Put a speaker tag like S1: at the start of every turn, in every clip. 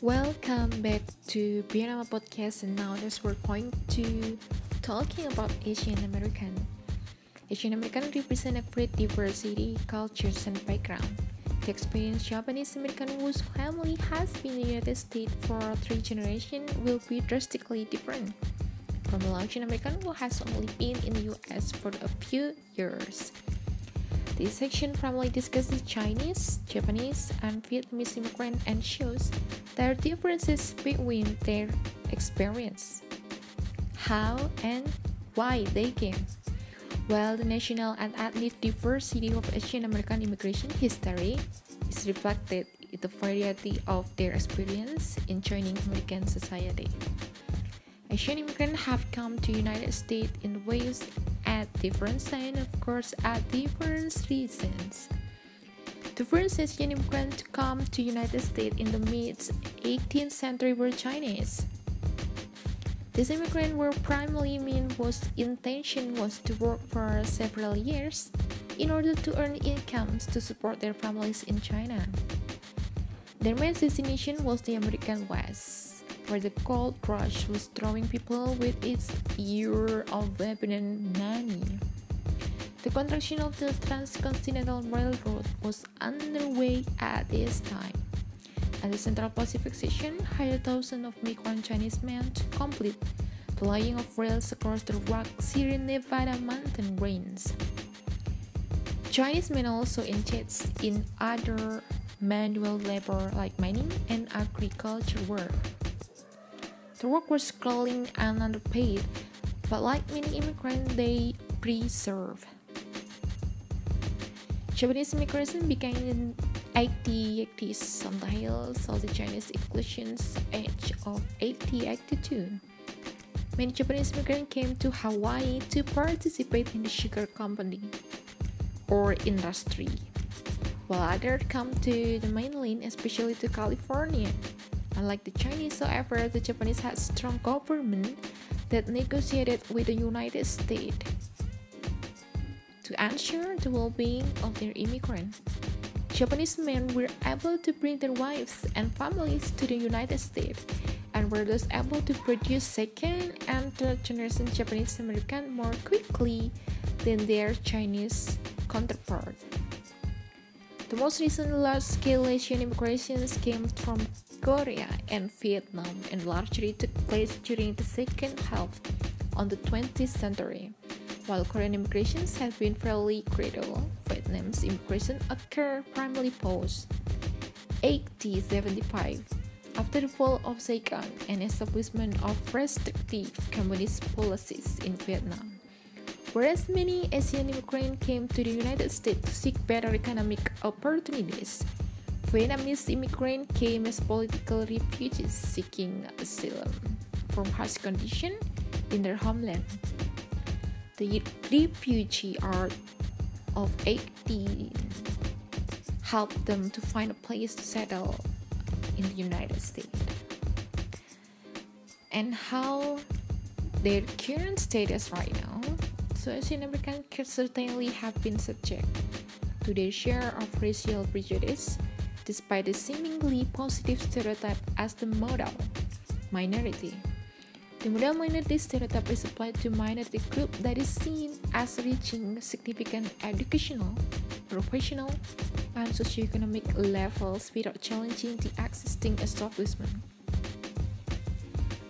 S1: Welcome back to Bianama Podcast and now this we're going to talking about Asian American. Asian American represent a great diversity, cultures and background. The experienced Japanese American whose family has been in the United States for three generations will be drastically different from a Asian American who has only been in the US for a few years. This section primarily discusses Chinese, Japanese, and Vietnamese immigrants and shows their differences between their experience, how and why they came. While the national and ethnic diversity of Asian American immigration history is reflected in the variety of their experience in joining American society. Asian immigrants have come to United States in waves at different times, of course, at different reasons. The first Asian immigrants to come to United States in the mid 18th century were Chinese. These immigrants were primarily mean whose intention was to work for several years in order to earn incomes to support their families in China. Their main destination was the American West where the gold rush was drawing people with its year of abundant money. The construction of the Transcontinental Railroad was underway at this time, At the Central Pacific Station hired thousands of migrant Chinese men to complete the laying of rails across the Rock Sierra Nevada mountain range. Chinese men also engaged in other manual labor like mining and agriculture work. The work was grueling and underpaid, but like many immigrants, they preserve. Japanese immigration began in 1880s on the heels of the Chinese Exclusion Act of 1882. Many Japanese immigrants came to Hawaii to participate in the sugar company or industry, while others come to the mainland, especially to California. Unlike the Chinese, however, the Japanese had strong government that negotiated with the United States to ensure the well-being of their immigrants. Japanese men were able to bring their wives and families to the United States and were thus able to produce second and third generation Japanese American more quickly than their Chinese counterparts. The most recent large-scale Asian immigrations came from Korea and Vietnam and largely took place during the second half of the 20th century. While Korean immigrations have been fairly gradual, Vietnam's immigration occurred primarily post 1875 after the fall of Saigon and establishment of restrictive communist policies in Vietnam. Whereas many Asian immigrants came to the United States to seek better economic opportunities, Vietnamese immigrants came as political refugees seeking asylum from harsh conditions in their homeland. The Refugee Act of 18 helped them to find a place to settle in the United States. And how their current status right now, so Asian Americans certainly have been subject to their share of racial prejudice despite the seemingly positive stereotype as the model minority. The model minority stereotype is applied to minority group that is seen as reaching significant educational, professional, and socioeconomic levels without challenging the existing establishment.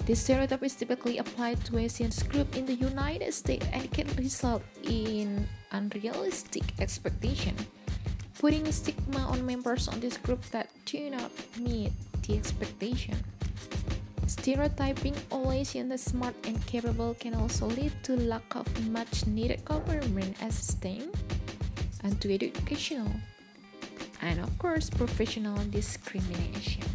S1: This stereotype is typically applied to Asian group in the United States and can result in unrealistic expectation putting stigma on members on this group that do not meet the expectation. Stereotyping all Asians as smart and capable can also lead to lack of much needed government assistance and to educational and of course professional discrimination.